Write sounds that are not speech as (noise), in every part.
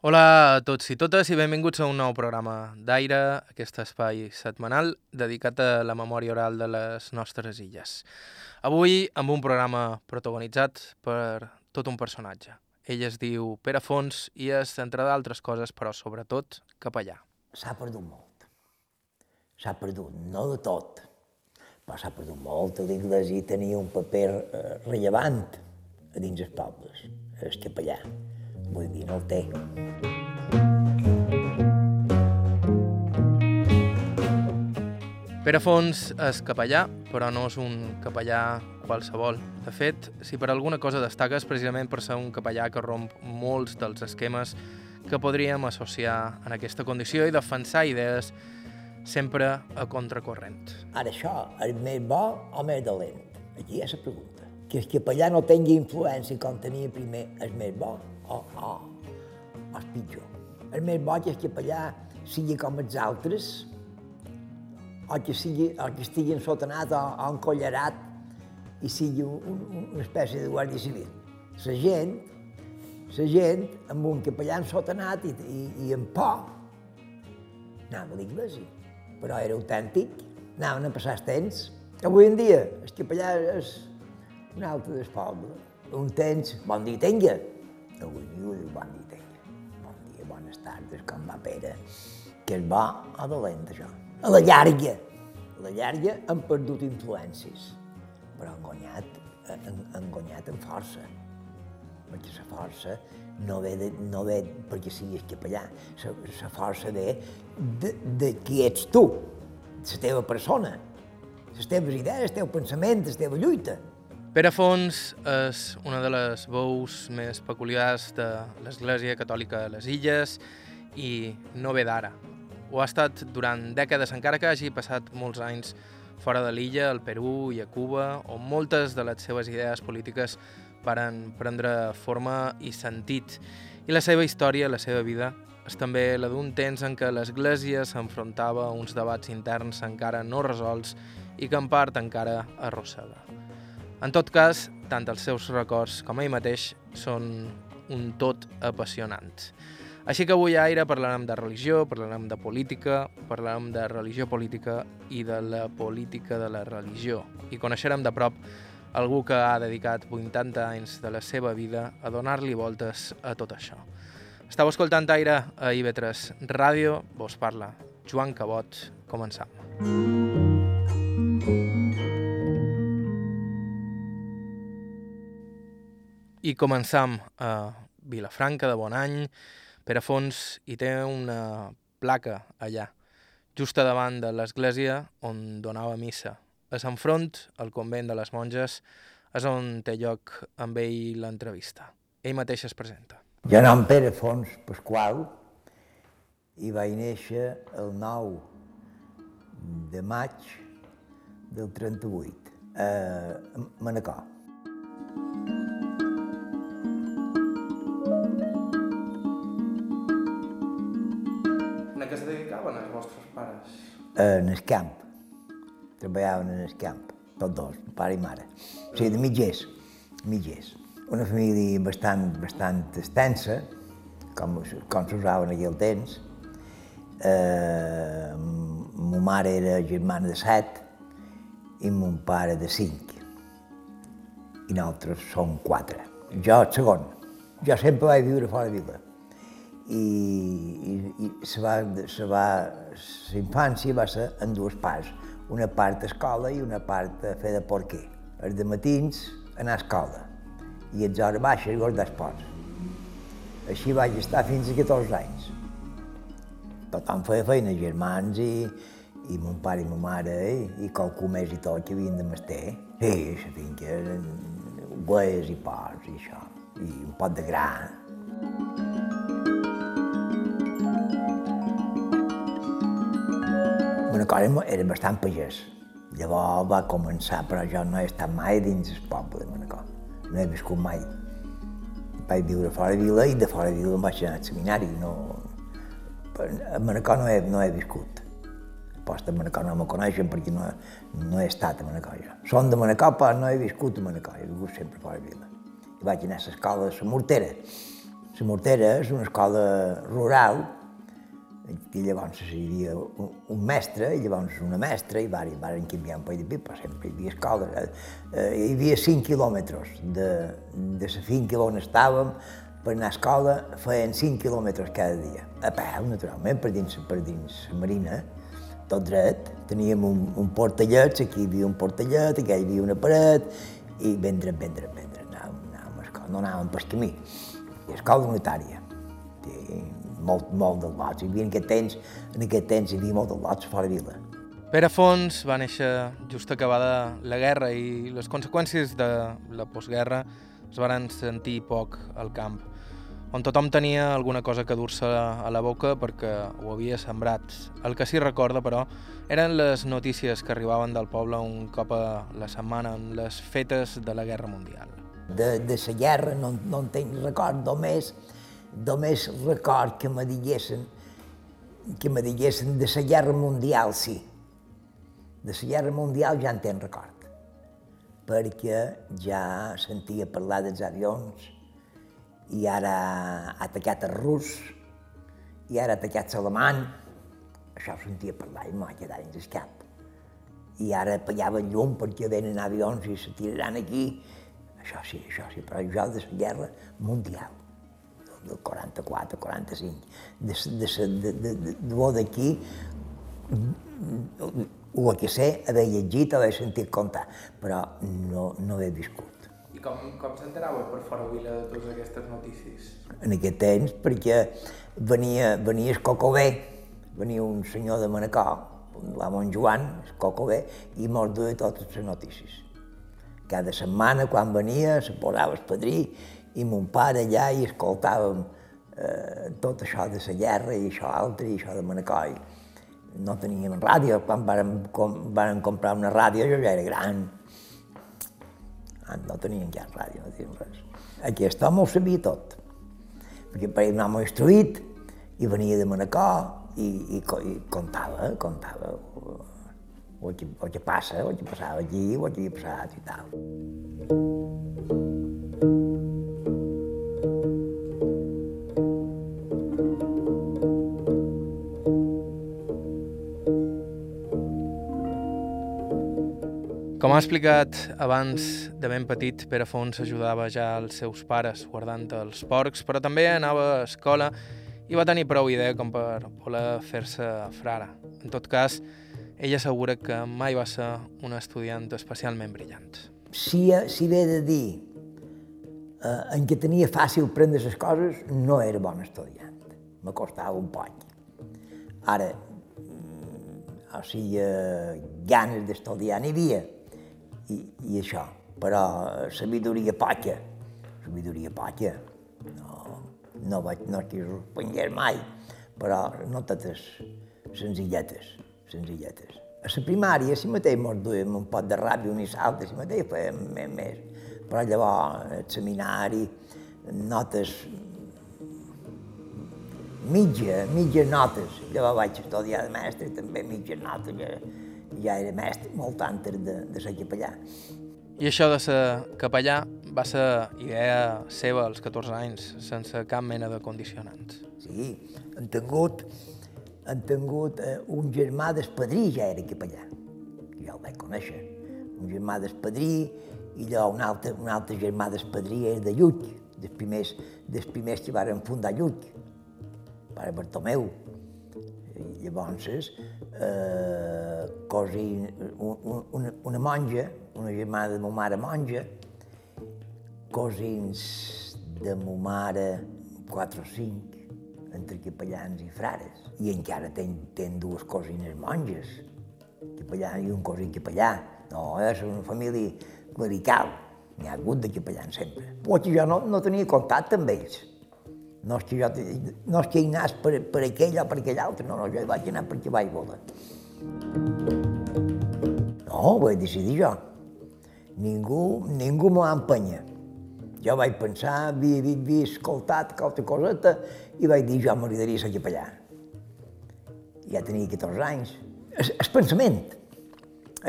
Hola a tots i totes i benvinguts a un nou programa d'Aire, aquest espai setmanal dedicat a la memòria oral de les nostres illes. Avui amb un programa protagonitzat per tot un personatge. Ell es diu Pere Fons i és, entre d'altres coses, però sobretot, capellà. S'ha perdut molt. S'ha perdut, no de tot, però s'ha perdut molt. L'Iglesi tenia un paper eh, rellevant a dins els pobles, el capellà vull dir, no el té. Pere Fons és capellà, però no és un capellà qualsevol. De fet, si per alguna cosa destaca és precisament per ser un capellà que romp molts dels esquemes que podríem associar en aquesta condició i defensar idees sempre a contracorrent. Ara això, és més bo o més dolent? Aquí és la pregunta. Que el capellà no tingui influència com tenia primer és més bo o, o, o és pitjor. El més bo és que capellà sigui com els altres, o que, sigui, o que estigui ensotanat o, o encollerat i sigui un, un, una espècie de guàrdia civil. La gent, la gent amb un capellà ensotanat i, i, i amb por anava a l'església, però era autèntic, anaven a passar els temps. Avui en dia, el capellà és un altre del poble. Un temps, bon dia tinga, Avui diu, bon dia, bon dia, bones tardes, com va Pere? Que és bo o dolent, això? A la llarga, a la llarga han perdut influències, però han guanyat, han, han guanyat en força, perquè la força no ve, de, no ve perquè siguis capellà, la força ve de, de qui ets tu, la teva persona, les teves idees, el teu pensament, la teva lluita. Pere Fons és una de les veus més peculiars de l'Església Catòlica de les Illes i no ve d'ara. Ho ha estat durant dècades, encara que hagi passat molts anys fora de l'illa, al Perú i a Cuba, on moltes de les seves idees polítiques varen prendre forma i sentit. I la seva història, la seva vida, és també la d'un temps en què l'Església s'enfrontava a uns debats interns encara no resolts i que en part encara arrossega. En tot cas, tant els seus records com ell mateix són un tot apassionants. Així que avui a Aire parlarem de religió, parlarem de política, parlarem de religió política i de la política de la religió. I coneixerem de prop algú que ha dedicat 80 anys de la seva vida a donar-li voltes a tot això. Estau escoltant Aire a IB3 Ràdio, vos parla Joan Cabot, començam. I començam a Vilafranca de Bonany. Fons hi té una placa allà, just a davant de l'església on donava missa. A Sant Front, al convent de les monges, és on té lloc amb ell l'entrevista. Ell mateix es presenta. Jo nom Pere Fons Pasqual i vaig néixer el 9 de maig del 38 a Manacor. En el camp. Treballaven en el camp, tots dos, pare i mare. O sigui, de mitgers, mitgers. Una família bastant, bastant extensa, com, com s'usava en aquell temps. Eh, ma mare era germana de set i mon pare de cinc. I nosaltres som quatre. Jo, segon. Jo sempre vaig viure fora de vila i, i, i se va, se va, la infància va ser en dues parts, una part a escola i una part a fer de porquer. Els de matins anar a escola i els hores baixes guardar esports. Així vaig estar fins a 14 anys. Tothom feia feina, germans i, i mon pare i ma mare i, i qualcú més i tot que havien de mester. Sí, la finca eren i porcs i això, i un pot de gra. Manacor era bastant pagès. Llavors va començar, però jo no he estat mai dins el poble de Manacor. No he viscut mai. Vaig viure fora de vila i de fora de vila em vaig anar al seminari. No... A Manacor no he, no he viscut. Posta a Manacor no me coneixen perquè no, no he estat a Manacor jo. Som de Manacor, però no he viscut a Manacor, he viscut sempre fora de vila. I vaig anar a l'escola de la Mortera, La Mortera és una escola rural, i llavors hi havia un, mestre, i llavors una mestra, i varen, varen un paio de pipa, sempre hi havia escola. Hi havia 5 quilòmetres de, de la finca on estàvem, per anar a escola feien 5 quilòmetres cada dia. A peu, naturalment, per dins, per dins la marina, tot dret. Teníem un, un portallet, aquí hi havia un portallet, aquí hi havia una paret, i dret, ben dret, anàvem, anàvem a escola, no anàvem pel camí. I escola unitària. I molt, molt de lots. Hi havia en aquest temps, en aquest temps hi havia molt de lots fora de vila. Pere Fons va néixer just acabada la guerra i les conseqüències de la postguerra es varen sentir poc al camp, on tothom tenia alguna cosa que dur-se a la boca perquè ho havia sembrat. El que sí recorda, però, eren les notícies que arribaven del poble un cop a la setmana en les fetes de la Guerra Mundial. De, de la guerra no, no en tinc record, només només record que me diguessin que me diguessin de la guerra mundial, sí. De la guerra mundial ja en tenc record, perquè ja sentia parlar dels avions i ara ha atacat el rus i ara ha atacat l'alemany, això ho sentia parlar i m'ha quedat dins el cap. I ara apagava el llum perquè venen avions i se tiraran aquí, això sí, això sí, però jo de la guerra mundial del 44, 45, de, de, de, de, de, de d'aquí, el que sé, haver llegit, haver sentit contar, però no, no he viscut. I com, com s'enterava per fora Vila de totes aquestes notícies? En aquest temps, perquè venia, venia el Cocobé, venia un senyor de Manacor, l'amo Joan, el Cocobé, i mos duia totes les notícies. Cada setmana, quan venia, se posava el padrí i mon pare allà i escoltàvem eh, tot això de la guerra i això altre i això de Manacoi. No teníem ràdio, quan vàrem, com, vàrem comprar una ràdio jo ja era gran. Ah, no teníem ja ràdio, no teníem res. Aquest home ho sabia tot, perquè per ell anàvem instruït i venia de Manacor i, i, i contava, contava el que, el que passa, el que passava allí, el que havia passat i tal. Com ha explicat abans, de ben petit, Pere Fons ajudava ja els seus pares guardant els porcs, però també anava a escola i va tenir prou idea com per voler fer-se frare. En tot cas, ell assegura que mai va ser un estudiant especialment brillant. Si, si ve de dir eh, en què tenia fàcil prendre les coses, no era bon estudiant. Me costava un poc. Ara, mm, o sigui, eh, ganes d'estudiar n'hi havia, i, i això. Però sabidoria poca, sabidoria poca. No, no vaig, no estic suspenguer mai, però no totes senzilletes, senzilletes. A la primària, si mateix mos duíem un pot de ràbia un i l'altre, si mateix fèiem més, més. Però llavors, el seminari, notes mitja, mitges notes. Llavors vaig estudiar de mestre, també mitges notes. Ja, ja era mestre molt antes de, de ser capellà. I això de ser capellà va ser idea seva als 14 anys, sense cap mena de condicionants. Sí, han tingut, han tingut eh, un germà d'espadrí, ja era capellà, jo el vaig conèixer. Un germà d'espadrí i allò un altre, un altre germà d'espadrí era de Lluc, dels primers, dels primers que varen fundar Lluc, pare Bartomeu. I llavors, eh, cosi, un, una, una monja, una germana de ma mare monja, cosins de ma mare, quatre o cinc, entre capellans i frares. I encara ten, ten dues cosines monges, capellà i un cosí capellà. No, és una família clerical. N'hi ha hagut de capellans sempre. Però jo no, no tenia contacte amb ells. No és que jo no és que hi anàs per, per aquell o per aquell altre, no, no, jo hi vaig anar perquè vaig voler. No, ho vaig decidir jo. Ningú, ningú m'ho va empènyer. Jo vaig pensar, havia, havia, havia escoltat qualque coseta i vaig dir, jo m'agradaria ser capellà. Ja tenia 14 anys. El, el pensament,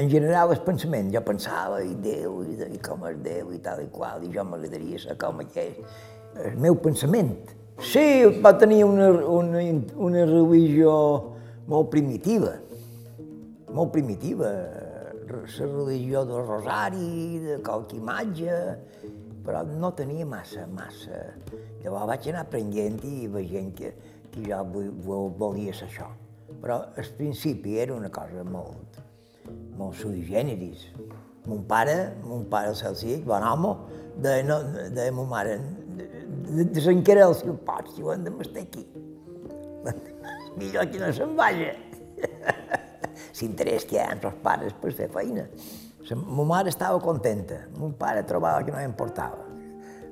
en general el pensament, jo pensava, i Déu, i, i com és Déu, i tal i qual, i jo m'agradaria ser com aquell. el meu pensament. Sí, va tenir una, una, una religió molt primitiva, molt primitiva, la religió del rosari, de qualque imatge, però no tenia massa, massa. Llavors vaig anar aprenent i veient que, que jo volia ser això. Però al principi era una cosa molt, molt sui generis. Mon pare, mon pare Celsic, bon home, de, no, de ma mare, desencara els seus pots, i ho hem de m'estar aquí. (laughs) Millor que no se'n vagi. (laughs) S'interès que hi ha els pares per fer feina. Ma mare estava contenta, mon pare trobava que no importava.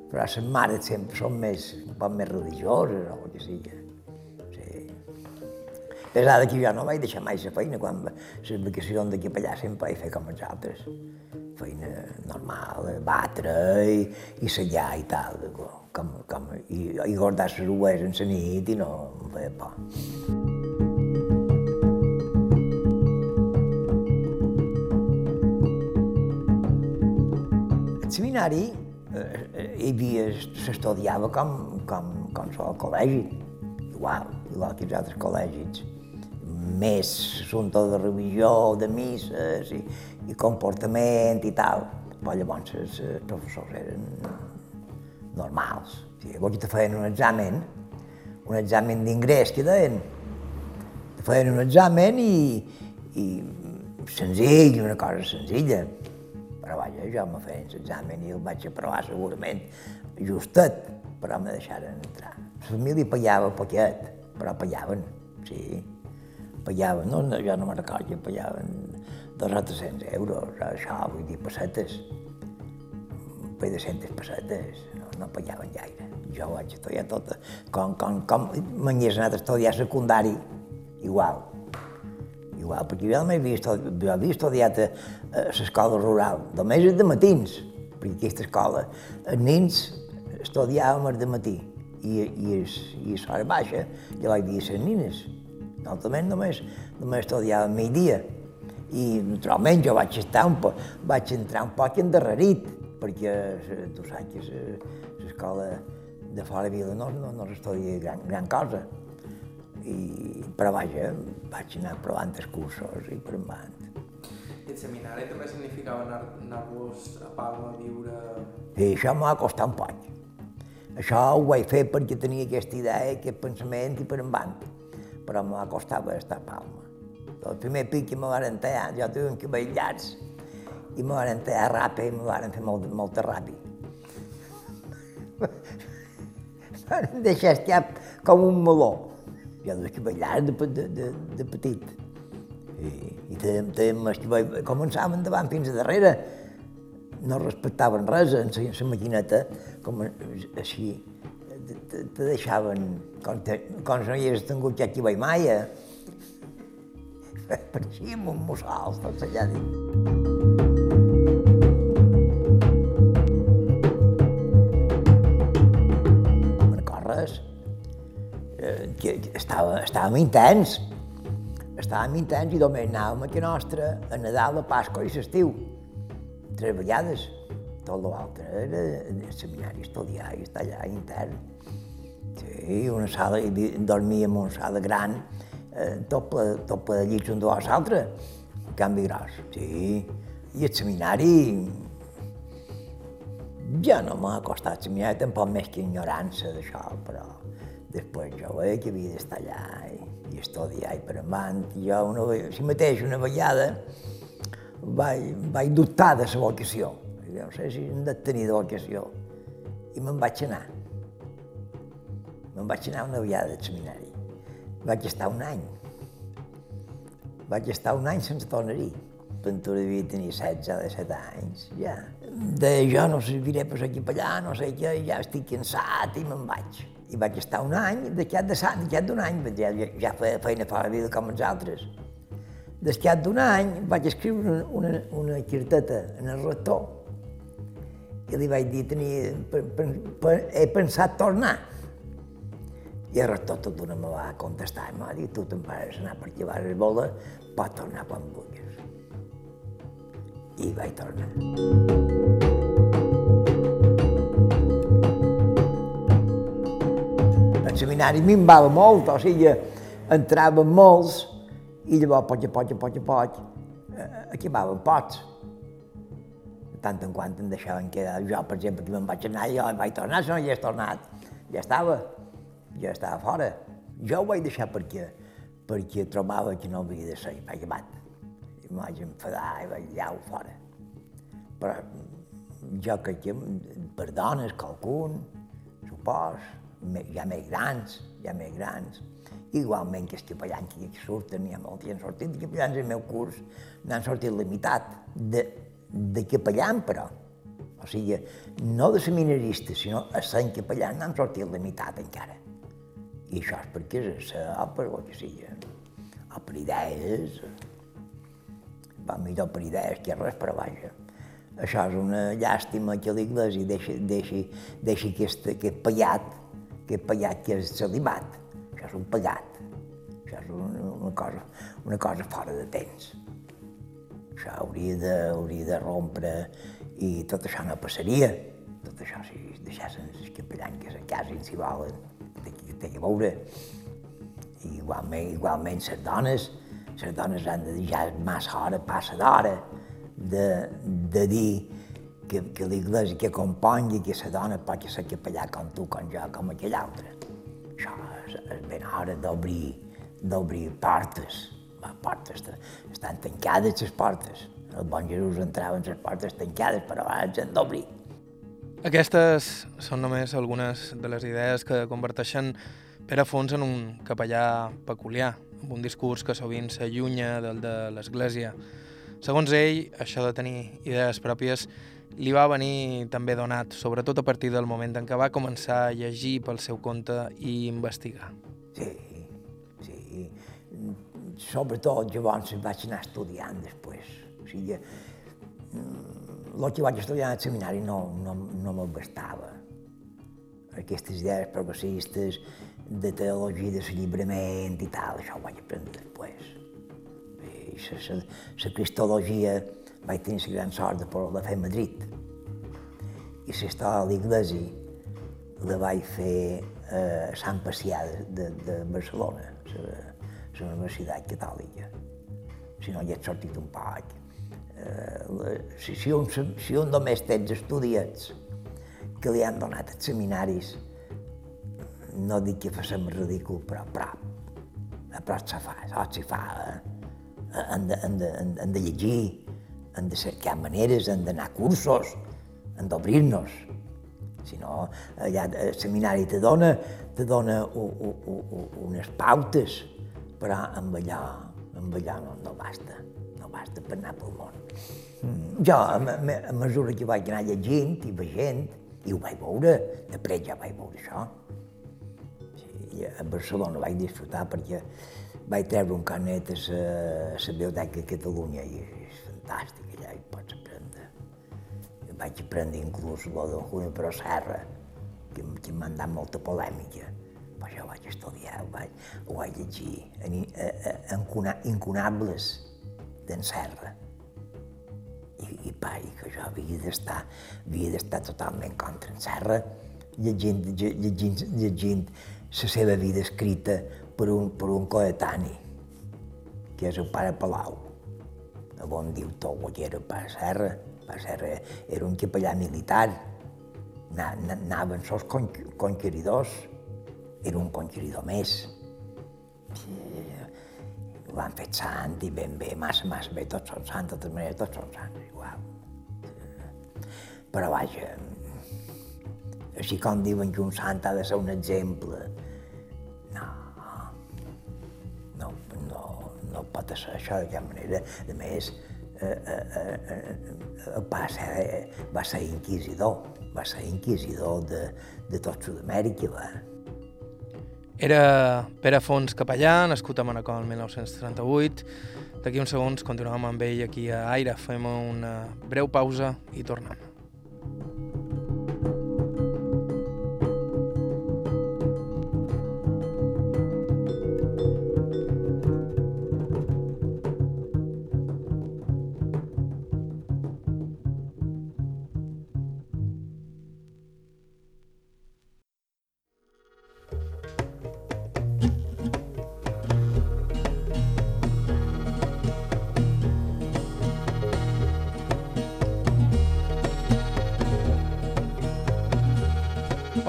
Però les mares sempre són més, un poc més religioses o el que sigui. Sí. Pesada que jo no vaig deixar mai la feina, quan les vacacions d'aquí per allà sempre vaig fer com els altres. Feina normal, batre i, i sellar i tal, com, com, i, i guardar les rues en la nit i no em feia por. seminari eh, hi havia, s'estudiava com, com, com al col·legi, igual, igual que els altres col·legis. Més assumpte de religió, de misses i, i comportament i tal. Però llavors els professors eren normals. O sigui, llavors te feien un examen, un examen d'ingrés que deien. Te feien un examen i, i senzill, una cosa senzilla però vaja, jo me feia l'examen i el vaig aprovar segurament justet, però me deixaren entrar. La família pagava poquet, però pagaven, sí. Pagaven, no, no jo no me'n recordo, pagaven dos o 300 euros, això, vull dir, pessetes. Un de centes pessetes, no, no pagaven gaire. Jo vaig estudiar tot, com, com, com m'hagués anat a estudiar secundari, igual igual, perquè jo només havia, estudiat, jo havia estudiat a, a l'escola rural, només de matins, perquè aquesta escola, els nens estudiàvem de matí i, i, i a l'hora baixa ja hi havia les nines. Nosaltres només, només estudiàvem migdia. I naturalment jo vaig estar un poc, vaig entrar un poc endarrerit, perquè tu saps que l'escola de fora de Vila no, no, no s'estudia gran, gran cosa. I, però vaja, vaig anar provant els cursos i per. I el seminari també significava anar-vos a Palma a viure... I això m'ha costat un poc. Això ho vaig fer perquè tenia aquesta idea, aquest pensament i per endavant. Però m'ha costat estar a Palma. El primer pic que me van tallar, jo tenia un cabell llargs, i me van tallar ràpid i me van fer molt, molta ràpid. Van deixar estar com un meló jo des que ballava de, de, de, de petit. I, i els que començaven davant fins a darrere, no respectaven res en la maquineta, com així, te, te, te deixaven, com, te, com no hi hagués tingut ja aquí vaig mai, eh? Pareixíem un mussol, tots allà dins. Que, estava, estàvem intens. Estàvem intens i només anàvem a que nostra a Nadal, a Pasqua i l'estiu. Tres vegades. Tot l'altre era seminari estudiar i estar allà intern. Sí, una sala, i dormíem en una sala gran, eh, tot, ple, de llits un dos l'altre, canvi gros. Sí, i el seminari ja no m'ha costat, seminari tampoc més que ignorància d'això, però Després jo veia que havia d'estar allà i, i estudiar i per endavant. I jo, una, si mateix, una vegada, vaig, vaig dubtar de la vocació. Jo no sé si hem de tenir de vocació. I me'n vaig anar. Me'n vaig anar una vegada del seminari. Vaig estar un any. Vaig estar un any sense tornar-hi. Ventura devia tenir 16 o 17 anys, ja. De jo no serviré per aquí per allà, no sé què, ja estic cansat i me'n vaig i vaig estar un any, d'aquí d'un any, ja, ja feia feina per la vida com els altres. D'aquí d'un any vaig escriure una, una, carteta en el rector i li vaig dir, tenia, per, per, per, he pensat tornar. I el rector tot d'una me va contestar, em va dir, tu te'n pares anar perquè vas a voler, pots tornar quan vulguis. I vaig tornar. Seminari minvava molt, o sigui, entraven molts i llavors, poc a poc, a poc a poc, eh, acabaven pocs. De tant en quant em deixaven quedar. Jo, per exemple, que me'n vaig anar, jo vaig tornar, si no hi he tornat. Ja estava, ja estava fora. Jo ho vaig deixar perquè, perquè trobava que no havia de ser, i vaig acabat. I em vaig enfadar i vaig llau fora. Però jo crec que per dones, qualcun, supos, ja més grans, ja més grans, igualment que els capellans que surten, hi ha molts que han sortit de capellans al meu curs, n'han sortit la meitat de, de capellan, però. O sigui, no de seminarista, sinó a Sant capellan n'han sortit la meitat encara. I això és perquè és la per o que sigui, o per idees, va millor per idees que res, però vaja. Això és una llàstima que l'Iglesi deixi, deixi, deixi aquest, aquest pallat, aquest pallat que és celibat. Això és un pagat. Això és una, cosa, una cosa fora de temps. Això hauria de, hauria de rompre i tot això no passaria. Tot això si deixessin els capellans que se si volen, té, té que veure. I igualment, igualment les dones, les dones han de dir ja massa hora, passa d'hora, de, de dir que, que l'Iglésia que compongui que la dona pot ser capellà com tu, com jo, com aquell altre. Això és, és ben hora d'obrir d'obrir portes. Les portes estan tancades, les portes. El bon Jesús entrava en les portes tancades, però ara s'han d'obrir. Aquestes són només algunes de les idees que converteixen Pere Fons en un capellà peculiar, amb un discurs que sovint s'allunya del de l'Església. Segons ell, això de tenir idees pròpies li va venir també donat, sobretot a partir del moment en què va començar a llegir pel seu compte i investigar. Sí, sí. Sobretot llavors vaig anar estudiant després. O sigui, el que vaig estudiar al seminari no, no, no me'l bastava. Aquestes idees progressistes de teologia de l'alliberament i tal, això ho vaig aprendre després. I la cristologia vaig tenir la gran sort de poder-la fer a Madrid. I història de l'Iglesi la vaig fer a Sant Pacià de, de Barcelona, la Universitat Catòlica. Si no, hi he sortit un poc. Eh, si, si, un, si un només té els estudiats que li han donat els seminaris, no dic que fem ridícul, però prop. A prop se fa, això s'hi fa. Eh? Hem de, hem, de, hem de llegir, hem de cercar maneres, hem d'anar a cursos, hem d'obrir-nos. Si no, allà el seminari te dona, te dona u, u, u, unes pautes, però amb allò, amb allò no, no basta, no basta per anar pel món. Mm. Jo, a, a, mesura que vaig anar llegint i veient, i ho vaig veure, després ja vaig veure això. Sí, a Barcelona vaig disfrutar perquè vaig treure un carnet a la, Biblioteca de Catalunya i és fantàstic, allà hi pots. Vaig aprendre inclús el de Junipero Serra, que, que m'ha dat molta polèmica, però jo vaig estudiar, ho vaig, ho vaig llegir, en, en, en Incunables d'en Serra. I, i, pa, i que jo havia d'estar, havia d'estar totalment contra en Serra, llegint, llegint, llegint la seva vida escrita per un, per un coetani, que és el pare Palau, on diu tot el que era el pare Serra. Pare Serra era un capellà militar, anaven sols conqueridors, era un conqueridor més. Ho han fet sant i ben bé, massa, massa bé, tots són sants, de totes maneres, tots són sants, igual. Però vaja, així com diuen que un sant ha de ser un exemple, no, no, no, no pot ser això de cap manera. A més, eh, eh, eh, pare ser, va ser inquisidor, va ser inquisidor de, de tot Sud-amèrica. Va. Era Pere Fons Capellà, nascut a Manacor el 1938. D'aquí uns segons continuem amb ell aquí a Aire. Fem una breu pausa i tornem.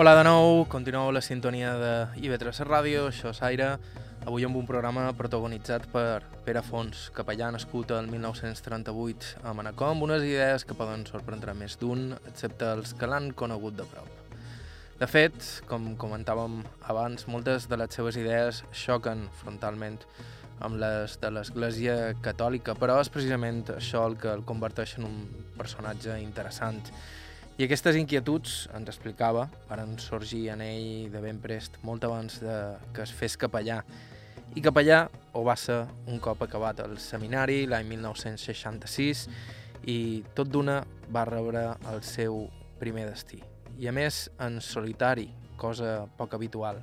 Hola de nou, continueu la sintonia de IB3 Ràdio, això és Aire, avui amb un programa protagonitzat per Pere Fons, capellà nascut el 1938 a Manacor, amb unes idees que poden sorprendre més d'un, excepte els que l'han conegut de prop. De fet, com comentàvem abans, moltes de les seves idees xoquen frontalment amb les de l'Església Catòlica, però és precisament això el que el converteix en un personatge interessant. I aquestes inquietuds, ens explicava, varen sorgir en ell de ben prest, molt abans de que es fes capellà. I capellà ho va ser un cop acabat el seminari, l'any 1966, i tot d'una va rebre el seu primer destí. I a més, en solitari, cosa poc habitual.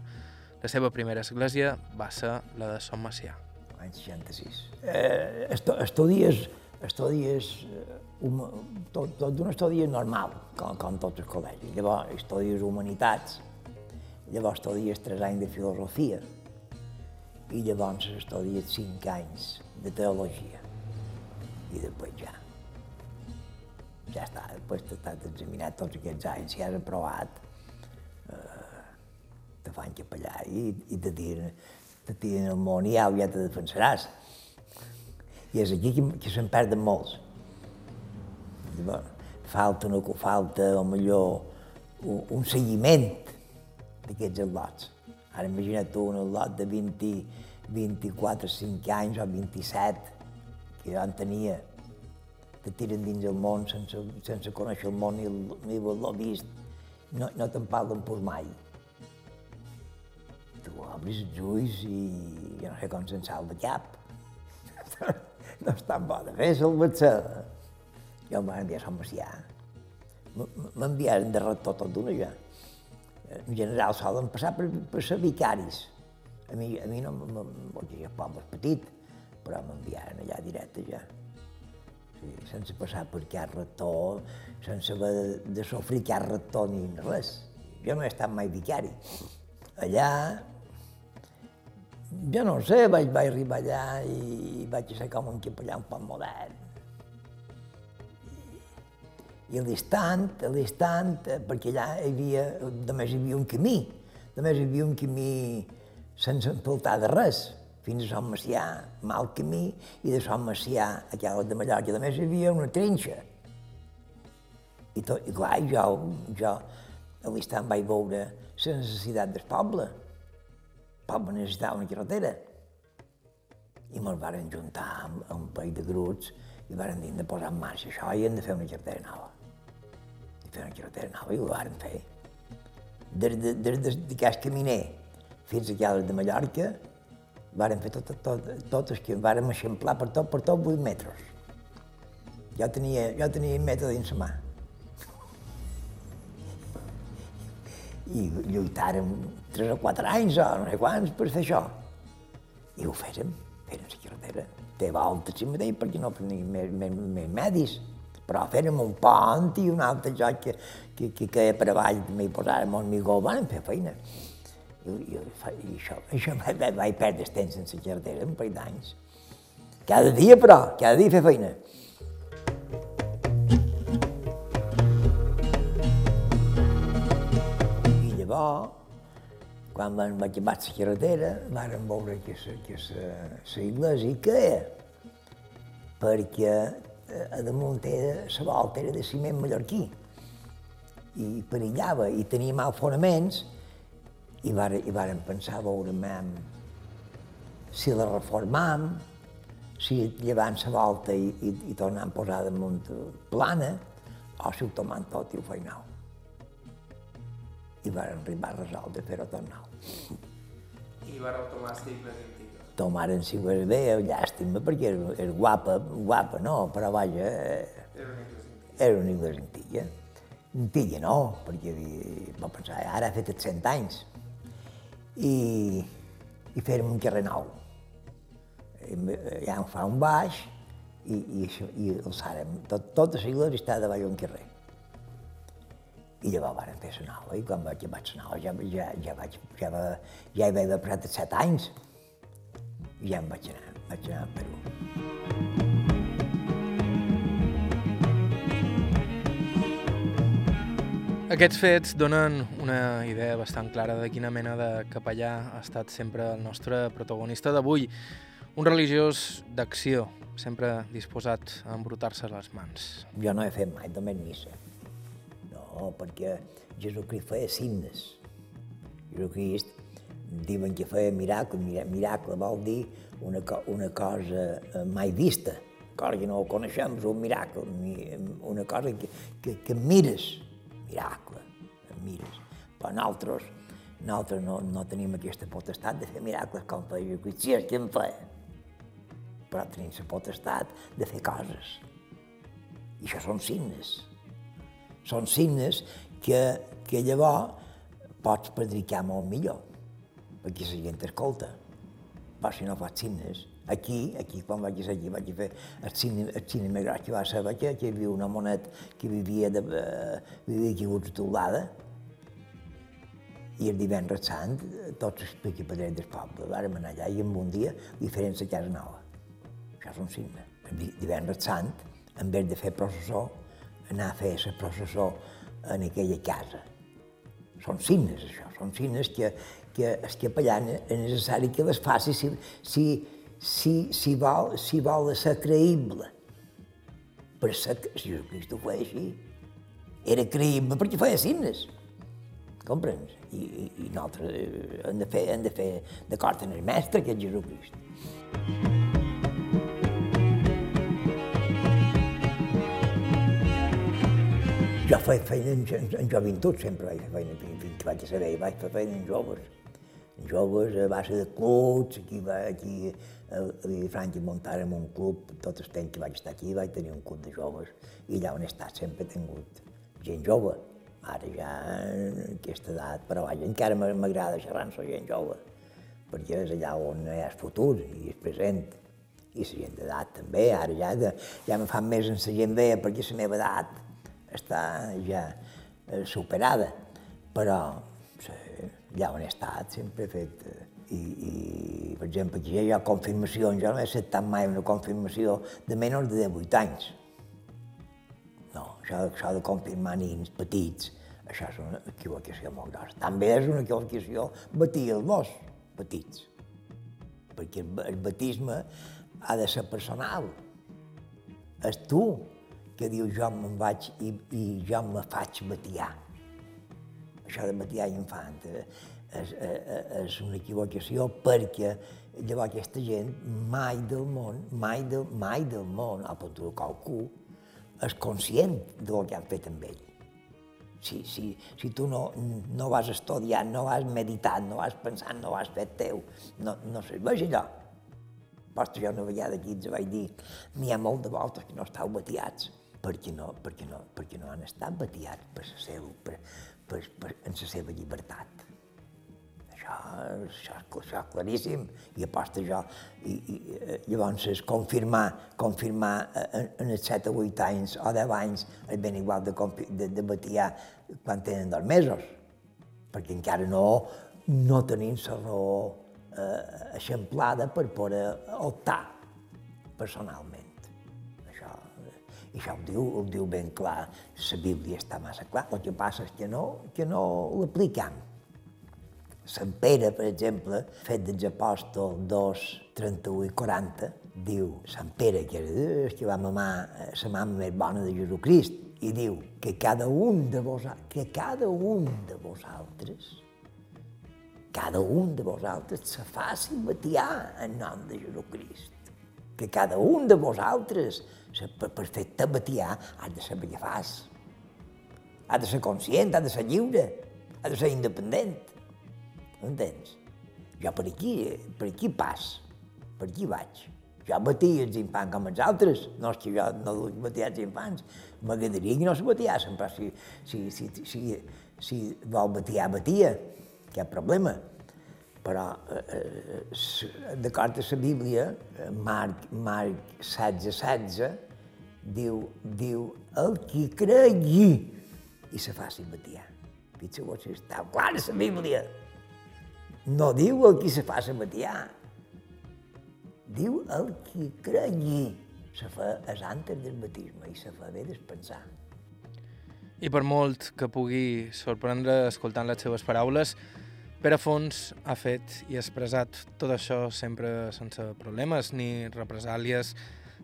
La seva primera església va ser la de Sant Macià. L'any 66. Eh, estudies, estudies eh, un, tot, tot d'un estudi normal, com, com tots els col·legis. Llavors estudies humanitats, llavors estudies tres anys de filosofia i llavors estudies cinc anys de teologia. I després ja. Ja està, després t'has examinat tots aquests anys, si has aprovat, eh, te fan capellà i, i te tiren, te tiren el món i ja, ja te defensaràs. I és aquí que, que se'n perden molts falta, no, falta, o millor, un, un seguiment d'aquests al·lots. Ara imagina't tu un al·lot de 20, 24, 5 anys o 27, que jo en tenia, te tiren dins el món sense, sense conèixer el món ni, ni haver-lo vist, no, no te'n parlen per mai. Tu obris els ulls i jo no sé com se'n salt de cap. (laughs) no és tan bo de fer, se'l vaig ser. Jo em van enviar Sant Macià. M'enviaren de rector tot d'una ja. En general solen passar per, per ser vicaris. A mi, a mi no, perquè jo poble petit, però m'enviaren allà directe ja. Sí, sense passar per cap rector, sense haver de, de sofrir cap rector ni res. Jo no he estat mai vicari. Allà, jo no sé, vaig, vaig arribar allà i vaig ser com un capellà un poc modern i a l'instant, a l'instant, eh, perquè allà hi havia, només hi havia un camí, només hi havia un camí sense empaltar de res, fins a Sant Macià, mal camí, i de Sant Macià a de Mallorca, només hi havia una trenxa. I, tot, i clar, jo, jo a l'instant vaig veure la necessitat del poble. El poble necessitava una carretera. I me'l varen juntar amb, amb un parell de grups i varen dir de posar en marxa això i hem de fer una carretera nova fer una carretera nova i ho varen fer. Des de, des de, de Cas Caminer fins a Cales de Mallorca, varen fer tot, tot, tot que vàrem eixamplar per tot, per tot 8 metres. Jo tenia, jo tenia un metre dins la mà. I lluitàrem 3 o 4 anys o no sé quants per fer això. I ho fèrem, fèrem la carretera. Té volta si mateix perquè no tenia més, més, més medis però fèrem un pont i un altre joc que, que, que queia per avall, també hi posàrem un migó, van fer feina. I, i, i això, (laughs) això vaig, vaig perdre el temps sense carretera un parell d'anys. Cada dia, però, cada dia fer feina. I llavors, quan van acabar la carretera, varen veure que la, que iglesia queia, perquè a damunt era, la volta era de ciment mallorquí i perillava i tenia mal fonaments i, var, i varen pensar, veurem si la reformam, si llevant la volta i, i, i tornant a posar damunt plana, o si ho tomant tot i ho feim nou. I van arribar a resoldre fer-ho tot nou. I va retomar cicles ta mare en si ho és bé, llàstima, perquè és, és guapa, guapa no, però vaja, era una iglesintilla. Intilla no, perquè va pensar, ara ha fet els cent anys, i, i fèrem un carrer nou. Ja em fa un baix, i, i, i alçàrem, tot, tota la iglesia està davall d'un carrer. I llavors varen fer la nova, i quan vaig, vaig la nova ja, ja, ja, vaig, ja, va, ja hi vaig haver passat set anys i ja em vaig anar, vaig anar a Perú. Aquests fets donen una idea bastant clara de quina mena de capellà ha estat sempre el nostre protagonista d'avui. Un religiós d'acció, sempre disposat a embrutar-se les mans. Jo no he fet mai només missa. No, perquè Jesucrist feia signes. Jesucrist diuen que feia miracle, miracle vol dir una, una cosa eh, mai vista, cosa que no coneixem, un miracle, una cosa que, que, que mires, miracle, mires. Però nosaltres, nosaltres no, no tenim aquesta potestat de fer miracles com feia Jesucrist, si és que en feia. Però tenim la potestat de fer coses. I això són signes. Són signes que, que llavors pots predicar molt millor, perquè la gent escolta. Però si no fas signes, Aquí, aquí, quan vaig ser aquí, vaig fer el cine, el cine més gran que va ser, que, que hi havia una monet que vivia, de, uh, vivia aquí a Teulada, i el divendres sant, tots els equipaters del poble, vàrem anar allà i en un dia diferents a casa nova. Això és un signe. El divendres sant, en vez de fer processó, anar a fer la processó en aquella casa. Són signes, això, són signes que, que el capellà és necessari que les faci si, si, si, si, vol, si vol ser creïble. Per ser, Jesucrist ho feia així, era creïble perquè feia signes. Comprens? I, i, i nosaltres eh, hem de fer, hem de fer d'acord amb el mestre, que és Jesucrist. Jo feia feina en, en, en joventut, sempre vaig fer feina, fins que vaig saber, vaig fer feina en joves. Joves, a base de clubs, aquí, aquí a Vilafranca muntàrem un club, tot el temps que vaig estar aquí vaig tenir un club de joves i allà on he estat sempre he tingut gent jove. Ara ja en aquesta edat, però vaja, encara m'agrada xerrar amb la gent jove, perquè és allà on hi ha el futur i el present. I la gent d'edat també, ara ja, de, ja me fan més en la gent vella perquè la meva edat està ja eh, superada, però allà on he estat sempre he fet eh, i, i per exemple, aquí hi ha confirmacions, jo no he acceptat mai una confirmació de menys de 18 anys. No, això, això de confirmar nins petits, això és una equivocació molt grossa. També és una equivocació batir els dos petits, perquè el batisme ha de ser personal. És tu que dius jo me'n vaig i, i jo me faig batiar. Això de batiar infant. Eh? és, eh, eh, és una equivocació perquè llavors aquesta gent mai del món, mai del, mai del món, a poder qualcú, és conscient del que han fet amb ell. Si, si, si tu no, no vas estudiant, no vas meditant, no vas pensant, no vas fet teu, no, no serveix allò. Posta jo una vegada aquí ens vaig dir n'hi ha molt de voltes que no estàu batiats perquè no, perquè no, perquè no han estat batiats per seva, per, per, per, en la seva llibertat això, això, això és claríssim, i aposta jo. I, i eh, llavors és confirmar, confirmar eh, en els 7 o 8 anys o 10 anys és ben igual de, de, de batiar quan tenen dos mesos, perquè encara no, no tenim la raó eh, eixamplada per poder optar personalment. I això ho diu, ho diu ben clar, la Bíblia està massa clar, el que passa és que no, que no l'apliquem Sant Pere, per exemple, fet dels apòstols 2, 31 i 40, diu Sant Pere, que era el que va mamar la mama més bona de Jesucrist, i diu que cada un de vosaltres, que cada un de vosaltres, cada un de vosaltres se faci batiar en nom de Jesucrist. Que cada un de vosaltres, per, per fer-te batiar, has de saber què fas. Ha de ser conscient, ha de ser lliure, ha de ser independent entens? Jo per aquí, per aquí pas, per aquí vaig. Jo batia els infants com els altres, no és que jo no batia els infants, m'agradaria que no se batiassen, però si, si, si, si, si vol batiar, batia, cap problema. Però, eh, eh, d'acord amb la Bíblia, Marc, Marc 16, 16, diu, diu el qui cregui i se faci batiar. Fixeu-vos si està clar a la Bíblia. No diu el qui se fa sabatiar, diu el qui cregui. Se fa és antes del batisme i se fa bé despensar. I per molt que pugui sorprendre escoltant les seves paraules, Pere Fons ha fet i expressat tot això sempre sense problemes ni represàlies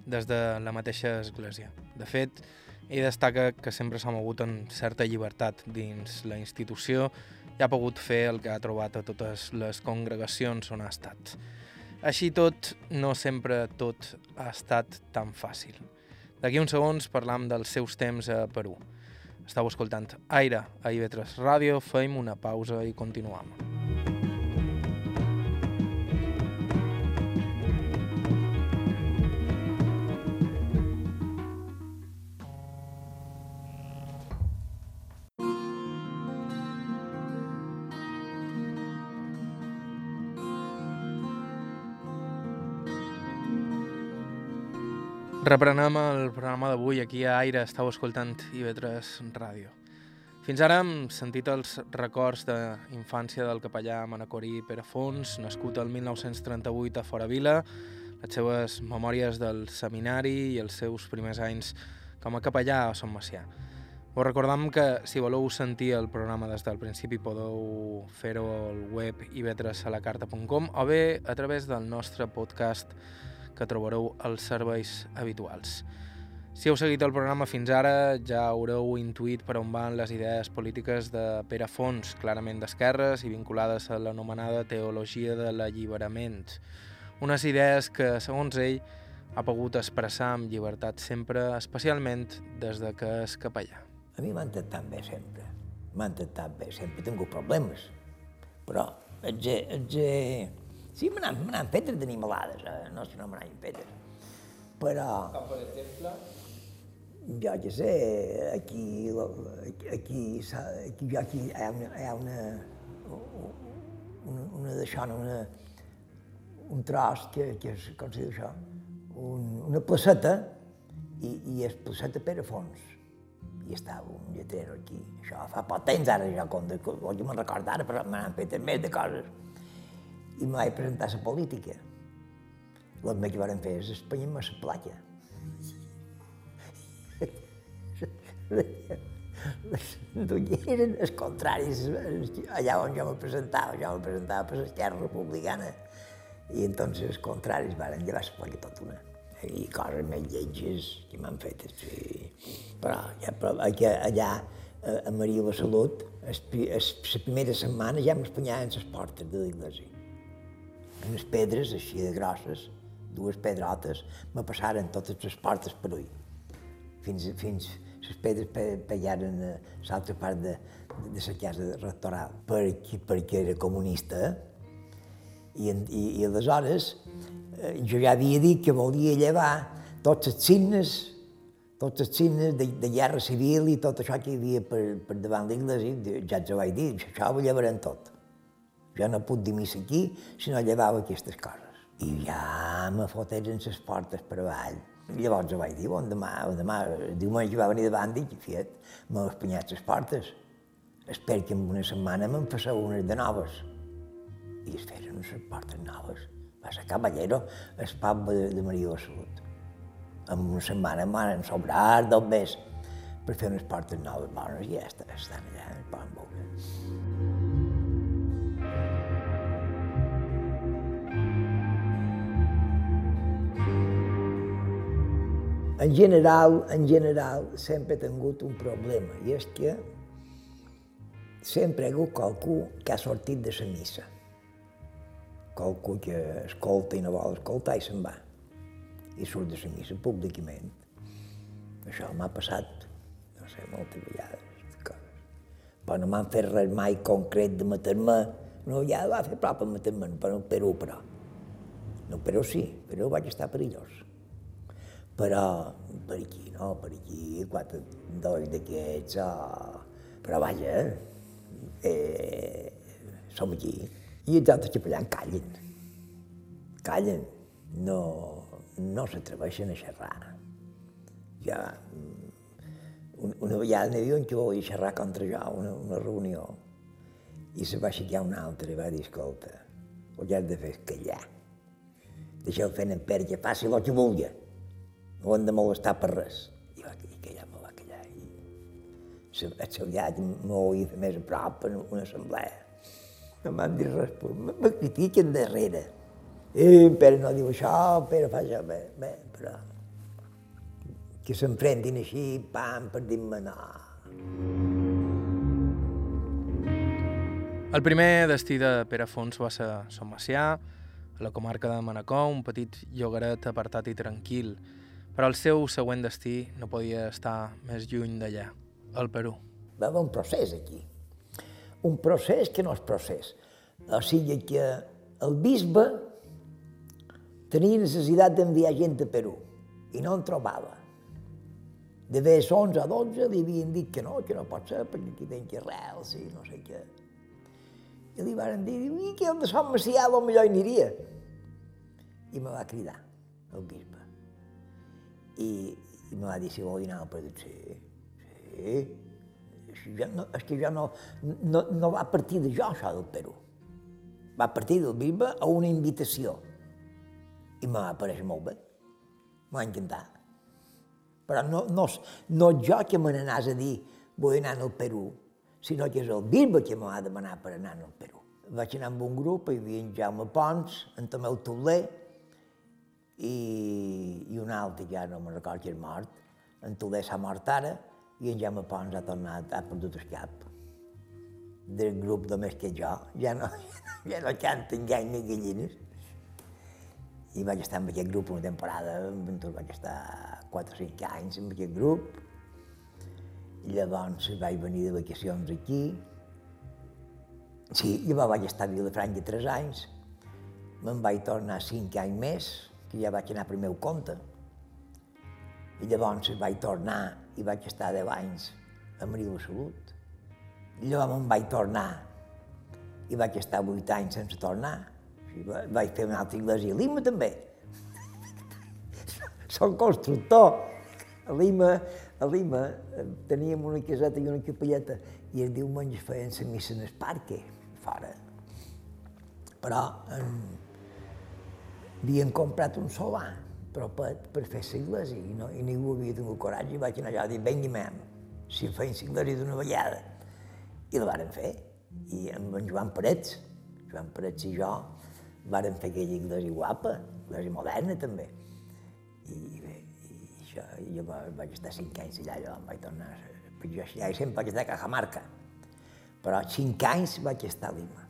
des de la mateixa església. De fet, ell destaca que sempre s'ha mogut en certa llibertat dins la institució i ha pogut fer el que ha trobat a totes les congregacions on ha estat. Així tot, no sempre tot ha estat tan fàcil. D'aquí uns segons parlam dels seus temps a Perú. Estau escoltant Aire a IB3 Ràdio, feim una pausa i continuam. Reprenem el programa d'avui aquí a Aire, estàu escoltant IB3 Ràdio. Fins ara hem sentit els records d'infància del capellà Manacorí Perafons, nascut el 1938 a Fora Vila, les seves memòries del seminari i els seus primers anys com a capellà a Son Macià. Us recordam que si voleu sentir el programa des del principi podeu fer-ho al web ib3alacarta.com o bé a través del nostre podcast que trobareu als serveis habituals. Si heu seguit el programa fins ara, ja haureu intuït per on van les idees polítiques de Pere Fons, clarament d'esquerres i vinculades a l'anomenada teologia de l'alliberament. Unes idees que, segons ell, ha pogut expressar amb llibertat sempre, especialment des de que és capellà. A mi m'han tractat bé sempre. M'han tractat bé sempre. He tingut problemes. Però ets, ets, Sí, me n'han fet d'animalades, eh? no si no me n'han fet. Però... Com per exemple? Jo què sé, aquí, aquí, aquí, aquí, aquí hi ha una, hi ha una, una, una d'això, una, un tros, que, que és, com se diu això, un, una placeta, i, i és placeta per a fons. I estava un lletero aquí. Això fa poc temps ara, ja, com de, jo me'n recordo ara, però me n'han fet més de coses i me vaig presentar la política. El que van fer és espanyar-me la platja. eren els contraris, allà on jo me presentava, jo me presentava per l'esquerra republicana, i entonces els contraris van llevar la placa tota una. I coses més lletges que m'han fet, sí. Però, ja, però allà, allà a Maria la Salut, la primera setmana ja m'espanyaven les portes de l'església unes pedres així de grosses, dues pedrotes, me passaren totes les portes per ull. Fins, fins les pedres pegaren a l'altra part de, de la casa rectoral, perquè, perquè era comunista, i, i, i aleshores eh, jo ja havia dit que volia llevar tots els signes, tots els signes de, de guerra civil i tot això que hi havia per, per davant l'església, ja els ho vaig dir, això ho llevarem tot. Jo no puc dir missa aquí si no llevava aquestes coses. I ja me foteren les portes per avall. Llavors ho vaig dir, bon, demà, demà, diumenge va venir davant i, fiat, m'he espanyat les portes. Espero que en una setmana me'n passeu unes de noves. I es feren les portes noves. Va ser Caballero, el pap de, de Maria de Salut. En una setmana m'han sobrat dos més per fer unes portes noves bones ja estan allà, En general, en general, sempre he tingut un problema, i és que sempre ha hagut qualcú que ha sortit de la missa. Qualcú que escolta i no vol escoltar i se'n va. I surt de la missa públicament. Això m'ha passat, no sé, moltes vegades. Però no m'han fet res mai concret de meter-me. No, ja va fer prop a meter-me, però no Perú, però. No, però sí, però vaig estar perillós però per aquí no, per aquí quatre dos d'aquests, oh, però vaja, eh, som aquí. I els altres capellans callen, callen, no, no s'atreveixen a xerrar. Ja, una, una vegada n'hi havia que volia xerrar contra jo, una, una reunió, i se va aixecar un altre i va dir, escolta, ho has de fer callar. Deixeu fer en Pere que faci el que vulgui no hem de molestar per res. I va, i que ja me va callar. I el seu llat m'ho fer més a prop en una assemblea. No m'han dit res, però me critiquen darrere. Eh, Pere no diu això, Pere fa això, bé, bé, però que s'enfrentin així, pam, per dir-me no. El primer destí de Pere Fons va ser Som Macià, a la comarca de Manacor, un petit llogaret apartat i tranquil, però el seu següent destí no podia estar més lluny d'allà, al Perú. Va haver un procés aquí. Un procés que no és procés. O sigui que el bisbe tenia necessitat d'enviar gent a Perú i no en trobava. De vegades 11 a 12 li havien dit que no, que no pot ser, perquè aquí tenen que rels i no sé què. I li van dir, i que el de Sant Macià potser hi aniria. I me va cridar, el bisbe. I, i me va dir si vol anar al Perú. Sí, sí. Ja no, és que ja no, no, no va partir de jo, això del Perú. Va partir del bisbe a una invitació. I me va parèixer molt bé. M'ha encantat. Però no, no, no jo que me n'anàs a dir vull anar al Perú, sinó que és el bisbe que m'ha demanat per anar al Perú. Vaig anar amb un grup, hi havia en Jaume Pons, en Tomeu Tobler, i, i un altre, ja no me'n recordo que és mort, en Tobler s'ha mort ara, i en Jaume Pons ha tornat, ha perdut el cap. Del grup només que jo, ja no, (laughs) ja no canten gall ni gallines. I vaig estar amb aquest grup una temporada, doncs vaig estar 4 o 5 anys amb aquest grup. I llavors vaig venir de vacacions aquí. Sí, llavors vaig estar a Vilafranca 3 anys. Me'n vaig tornar 5 anys més, que ja vaig anar per meu compte. I llavors vaig tornar i vaig estar 10 anys a Maria de Salut. I llavors vaig tornar i vaig estar 8 anys sense tornar. I vaig fer una altra iglesia a Lima també. (laughs) Soc constructor. A Lima, a Lima eh, teníem una caseta i una capelleta i els diumenges feien la missa en el parque, fora. Però en, havien comprat un solar però per, fer la iglesia i, no, i ningú havia tingut coratge i vaig anar allà a dir, vengui mem, si feien la iglesia d'una vegada. I la varen fer. I amb en Joan Parets, Joan Parets i jo, varen fer aquella iglesia guapa, iglesia moderna també. I bé, i i jo vaig estar cinc anys allà, jo em vaig tornar, jo allà sempre vaig estar a Cajamarca, però cinc anys vaig estar a Lima.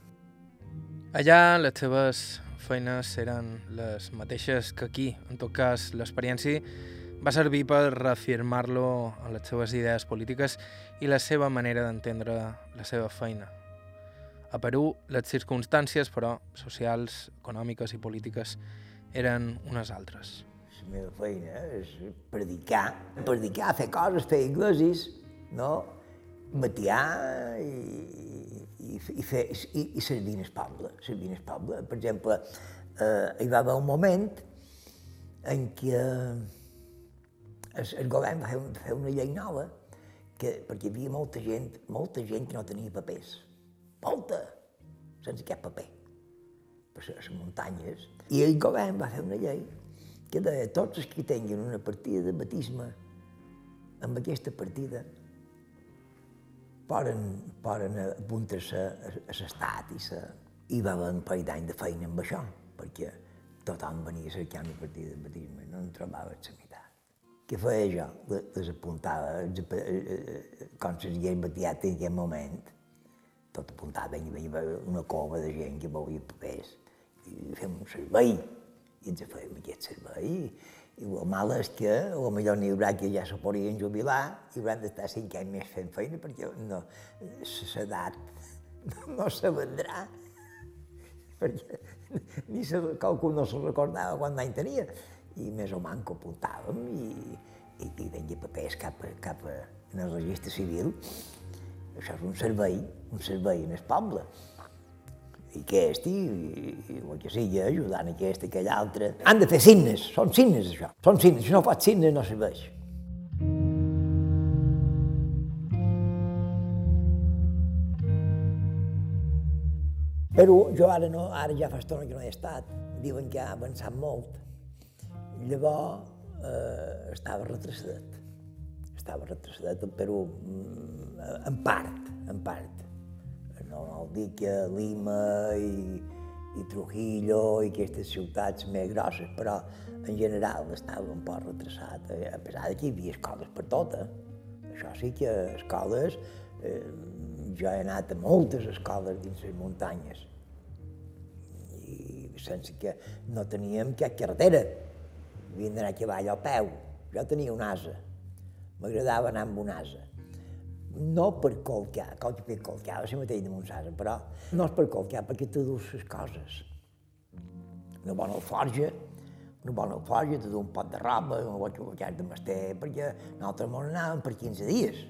Allà les teves feines eren les mateixes que aquí. En tot cas, l'experiència va servir per reafirmar-lo en les seves idees polítiques i la seva manera d'entendre la seva feina. A Perú, les circumstàncies, però, socials, econòmiques i polítiques eren unes altres. La meva feina és predicar, predicar, fer coses, fer iglesias, no? Matiar i, i, i, fer, i, i servir el poble, servir el poble. Per exemple, eh, hi va haver un moment en què el, el govern va fer, fer una llei nova que, perquè hi havia molta gent, molta gent que no tenia papers. Molta! Sense cap paper. Per les muntanyes. I el govern va fer una llei que deia tots els que tinguin una partida de batisme amb aquesta partida poden, poden apuntar-se a, a l'estat i, sa, i va haver un parell d'anys de feina amb això, perquè tothom venia cercant una partida de batisme no en trobava la meitat. Què feia jo? Les apuntava, com si hagués batiat en aquell moment, tot apuntava, venia una cova de gent que volia papers, i fem un servei, i ens fèiem aquest servei, i el mal és que potser n'hi haurà que ja se podrien jubilar i hauran d'estar cinc anys més fent feina perquè no, l'edat (laughs) no, se vendrà. Perquè ni se, qualcú no se recordava quant any tenia. I més o manco apuntàvem i, i, i venia papers cap, cap a, en el registre civil. Això és un servei, un servei en el poble i aquest, i, i el que sigui, ajudant aquest aquell altre. Han de fer signes, són signes això, són signes, si no fas signes no serveix. Però jo ara, no, ara ja fa estona que no he estat, diuen que ha avançat molt. Llavors eh, estava retrocedit, estava retrocedat el Perú mm, en part, en part. No, que Lima i, i Trujillo i aquestes ciutats més grosses, però en general estava un poc retrasat, a pesar que hi havia escoles per tot. Eh? Això sí que escoles, eh, jo he anat a moltes escoles dins les muntanyes, i sense que no teníem cap carretera, havíem d'anar a cavall a peu. Jo tenia un asa, m'agradava anar amb un asa. No per colcar, que fer colcar, va ser mateix damunt però no és per colcar, perquè te dus les coses. Una bona alforja, una bona alforja, te un pot de roba, un boig de mester, perquè nosaltres mos anàvem per 15 dies.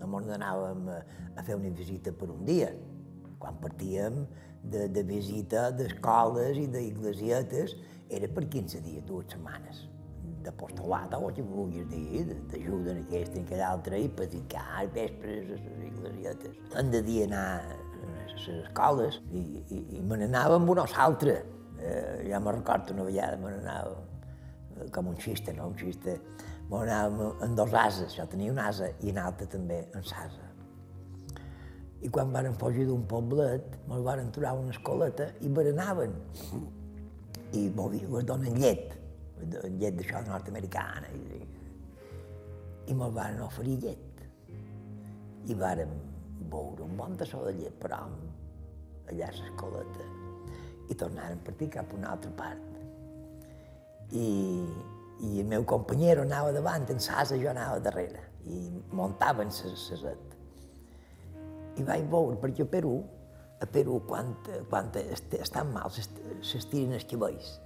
No mos anàvem a, a fer una visita per un dia. Quan partíem de, de visita d'escoles i d'iglesietes, era per 15 dies, dues setmanes d'apostolat, o que vulguis dir, d'ajuda en aquesta en aquella altra, i predicar vespres a les iglesietes. Hem de dir anar a les escoles i, i, i me n'anava amb un altre. Eh, ja me recordo una vegada, me n'anava eh, com un xiste, no? Un xiste. Me n'anava amb dos ases, jo tenia un asa i un altre també en sasa. I quan varen fugir d'un poblet, me'l varen trobar una escoleta i berenaven. I me donen llet llet d'això nord-americana, i, me'l van oferir llet. I vàrem veure un bon tassó de llet, però allà a l'escoleta, i tornàrem a partir cap a una altra part. I, i el meu companyero anava davant, en Sasa jo anava darrere, i muntaven saset. I vaig veure, perquè a Perú, a Perú, quan, quan estan mal, s'estiren els cabells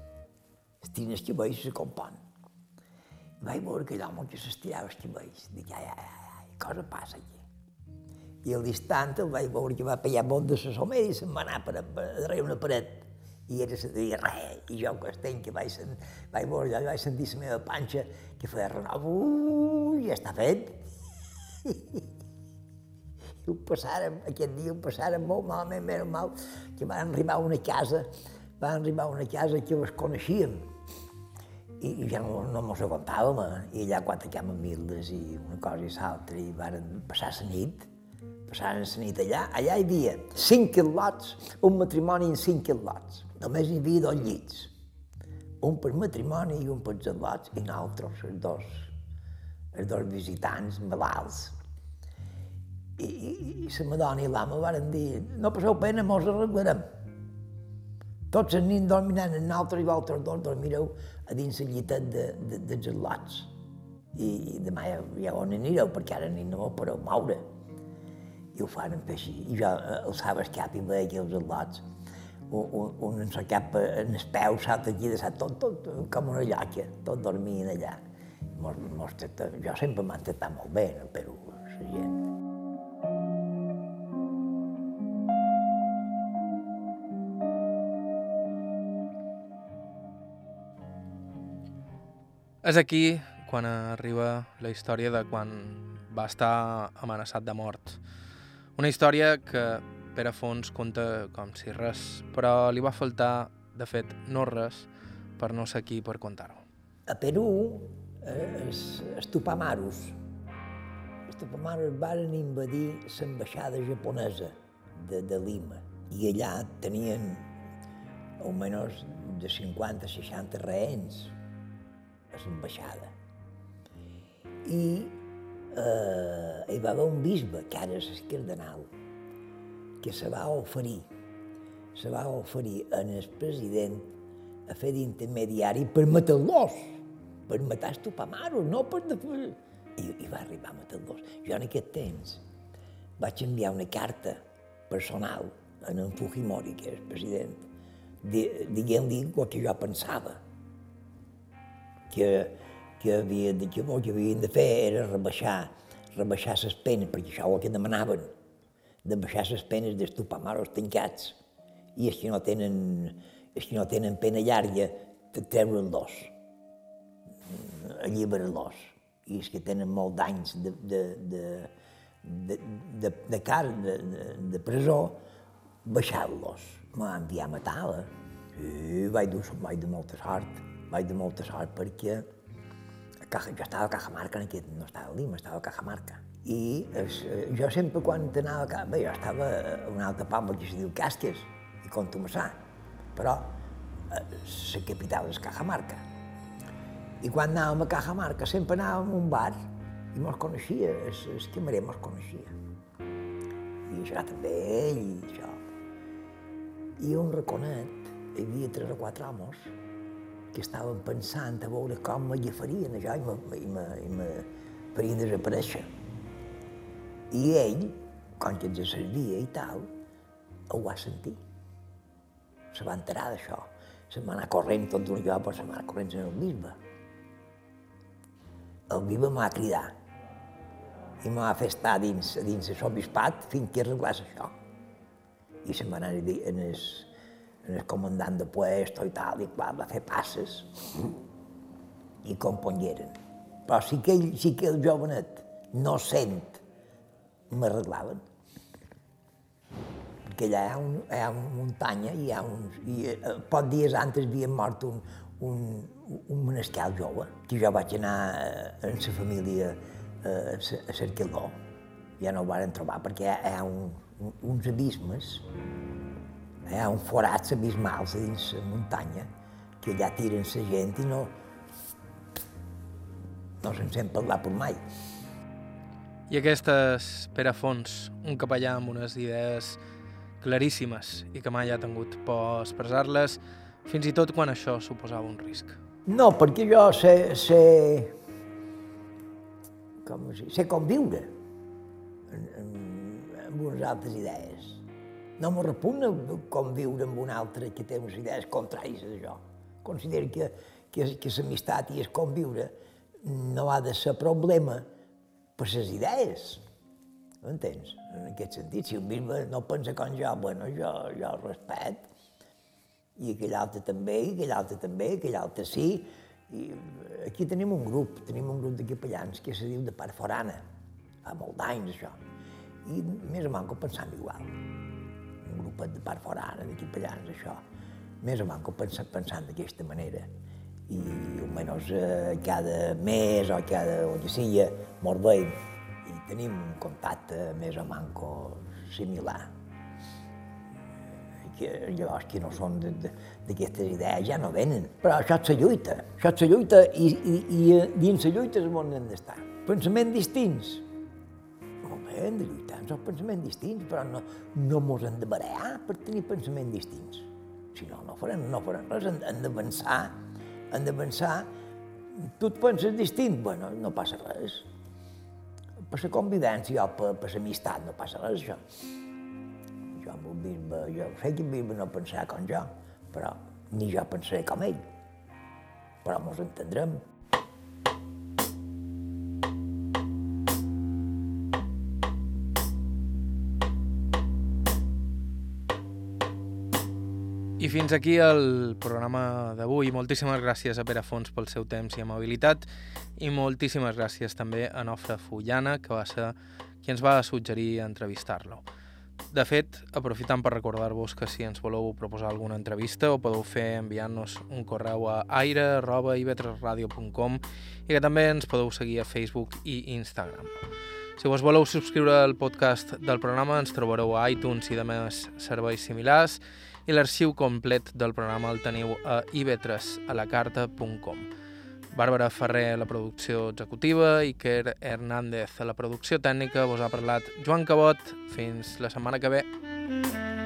estiren els cabells i se compon. I vaig veure aquell home que s'estirava els cabells. Dic, ai, ai, ai, cosa passa aquí? I al distant el vaig veure que va pegar molt de la somera i se'n va anar per, per darrere una paret. I era se deia res, i jo que estenc, que vaig, sen, vaig veure allò, vaig sentir la meva panxa que feia renou, ui, ja està fet. (laughs) I ho passàrem, aquest dia ho passàrem molt malament, més mal, que van arribar a una casa, van arribar a una casa que les coneixíem, i, i ja no, no mos aguantàvem, eh? i allà quatre cames mildes i una cosa i l'altra, i varen passar la nit, passaren la nit allà. Allà hi havia cinc quilots, un matrimoni en cinc quilots. Només hi havia dos llits, un per matrimoni i un per lots, i nosaltres, els dos, els dos visitants malalts. I, i, i la Madonna i l'ama varen dir, no passeu pena, mos arreglarem. Tots els nins dormiran en altre i vosaltres dos dormireu a dins la llitet de, de, dels atlots. I, I demà ja, ja on anireu, perquè ara ni no podeu moure. I ho fan fer així. I jo eh, alçava el cap i veia els atlots, un, un, un en el cap en el peu, l'altre aquí, de tot, tot, com una lloca, tot dormien allà. Mos, mos, jo sempre m'han tractat molt bé, però la gent. És aquí quan arriba la història de quan va estar amenaçat de mort. Una història que Pere Fons conta com si res, però li va faltar, de fet, no res, per no ser aquí per contar-ho. A Perú, eh, els, els Tupamaros, els Tupamaros van invadir l'ambaixada japonesa de, de Lima i allà tenien almenys de 50-60 rehens a l'ambaixada. I eh, hi va haver un bisbe, que ara és el cardenal, que se va oferir, se va oferir en el president a fer d'intermediari per matar-los, per matar els tupamaros, no per... I, I va arribar a matar-los. Jo en aquest temps vaig enviar una carta personal a en Fujimori, que és president, dient-li el que jo pensava que, que, havia, que, el que havien de fer era rebaixar, rebaixar les penes, perquè això és el que demanaven, de baixar les penes d'estupar maros tancats, i els que no tenen, els que no tenen pena llarga, treure'ls, alliberar-los, i els que tenen molt d'anys de, de, de, de, de, de car, de, de, de presó, baixar-los. M'ha enviat a matar-la. Sí, vaig dur, vaig de molta sort vaig de molta sort perquè a jo estava a Cajamarca, en aquest, no estava a Lima, estava a Cajamarca. I es, eh, jo sempre quan anava a casa, bé, jo estava a un altre poble que es diu Casques, i Contumassà, però eh, la capital és Cajamarca. I quan anàvem a Cajamarca sempre anàvem a un bar i mos coneixia, el, el camarer mos coneixia. I això també ell, i això. I un raconet, hi havia tres o quatre homes que estaven pensant a veure com me llefarien això i me, i me, i me farien desaparèixer. I ell, com que ens servia i tal, ho va sentir. Se va enterar d'això. Se va anar corrent tot d'un lloc, però se va anar corrent en el bisbe. El bisbe m'ha cridat i m'ha fet estar dins, dins el sobispat fins que arreglés això. I se m'ha anat en el, el comandant de puesto i tal, i va, va fer passes i compongueren. Però sí que, ell, sí que el jovenet no sent, m'arreglaven. Perquè allà hi ha, un, hi ha una muntanya i hi ha uns... I, eh, pocs dies antes havia mort un, un, un menescal jove, que jo vaig anar eh, amb la família eh, a Cerquiló. Ja no ho varen trobar perquè hi ha un, un, uns abismes hi ha un forats abismals dins la muntanya que allà tiren la gent i no, no se'n sent parlar per mai. I aquestes Pere Fons, un capellà amb unes idees claríssimes i que mai ha tingut por a expressar-les, fins i tot quan això suposava un risc. No, perquè jo sé, sé, com sé conviure amb, amb unes altres idees. No me repugna conviure amb un altre que té unes idees contràries a això. Considero que, que, que l'amistat i el conviure no ha de ser problema per les idees. M'entens? En aquest sentit, si un bisbe no pensa com jo, bueno, jo, jo el respect, i aquell altre també, i aquell altre també, i aquell altre sí. I aquí tenim un grup, tenim un grup de capellans que se diu de part forana, fa molt d'anys això, i més o manco pensant igual. Un grupet de part forana, de capellans, això, més o manco pensant, pensant d'aquesta manera. I almenys eh, cada mes o cada on sigui, mos veiem i tenim un contacte més o manco similar que llavors que no són d'aquestes idees ja no venen. Però això és la lluita, això és la lluita i, i, i dins la lluita és on hem d'estar. Pensaments distints. Hem de lluitar els pensaments distints, però no, no mos hem de barear per tenir pensaments distints. Si no, no farem, no farem res, hem, hem d'avançar, hem d'avançar. Tu et penses distint? Bueno, no passa res. Per la convivència o per, per l'amistat no passa res, això jo amb un bisbe, jo sé que el bisbe no pensarà com jo, però ni jo pensaré com ell. Però mos entendrem. I fins aquí el programa d'avui. Moltíssimes gràcies a Pere Fons pel seu temps i amabilitat i moltíssimes gràcies també a Nofre Fullana, que va ser qui ens va suggerir entrevistar-lo. De fet, aprofitant per recordar-vos que si ens voleu proposar alguna entrevista ho podeu fer enviant-nos un correu a aire.ivetresradio.com i que també ens podeu seguir a Facebook i Instagram. Si vos voleu subscriure al podcast del programa ens trobareu a iTunes i demés serveis similars i l'arxiu complet del programa el teniu a ivetresalacarta.com. Bàrbara Ferrer a la producció executiva, Iker Hernández a la producció tècnica, vos ha parlat Joan Cabot. Fins la setmana que ve.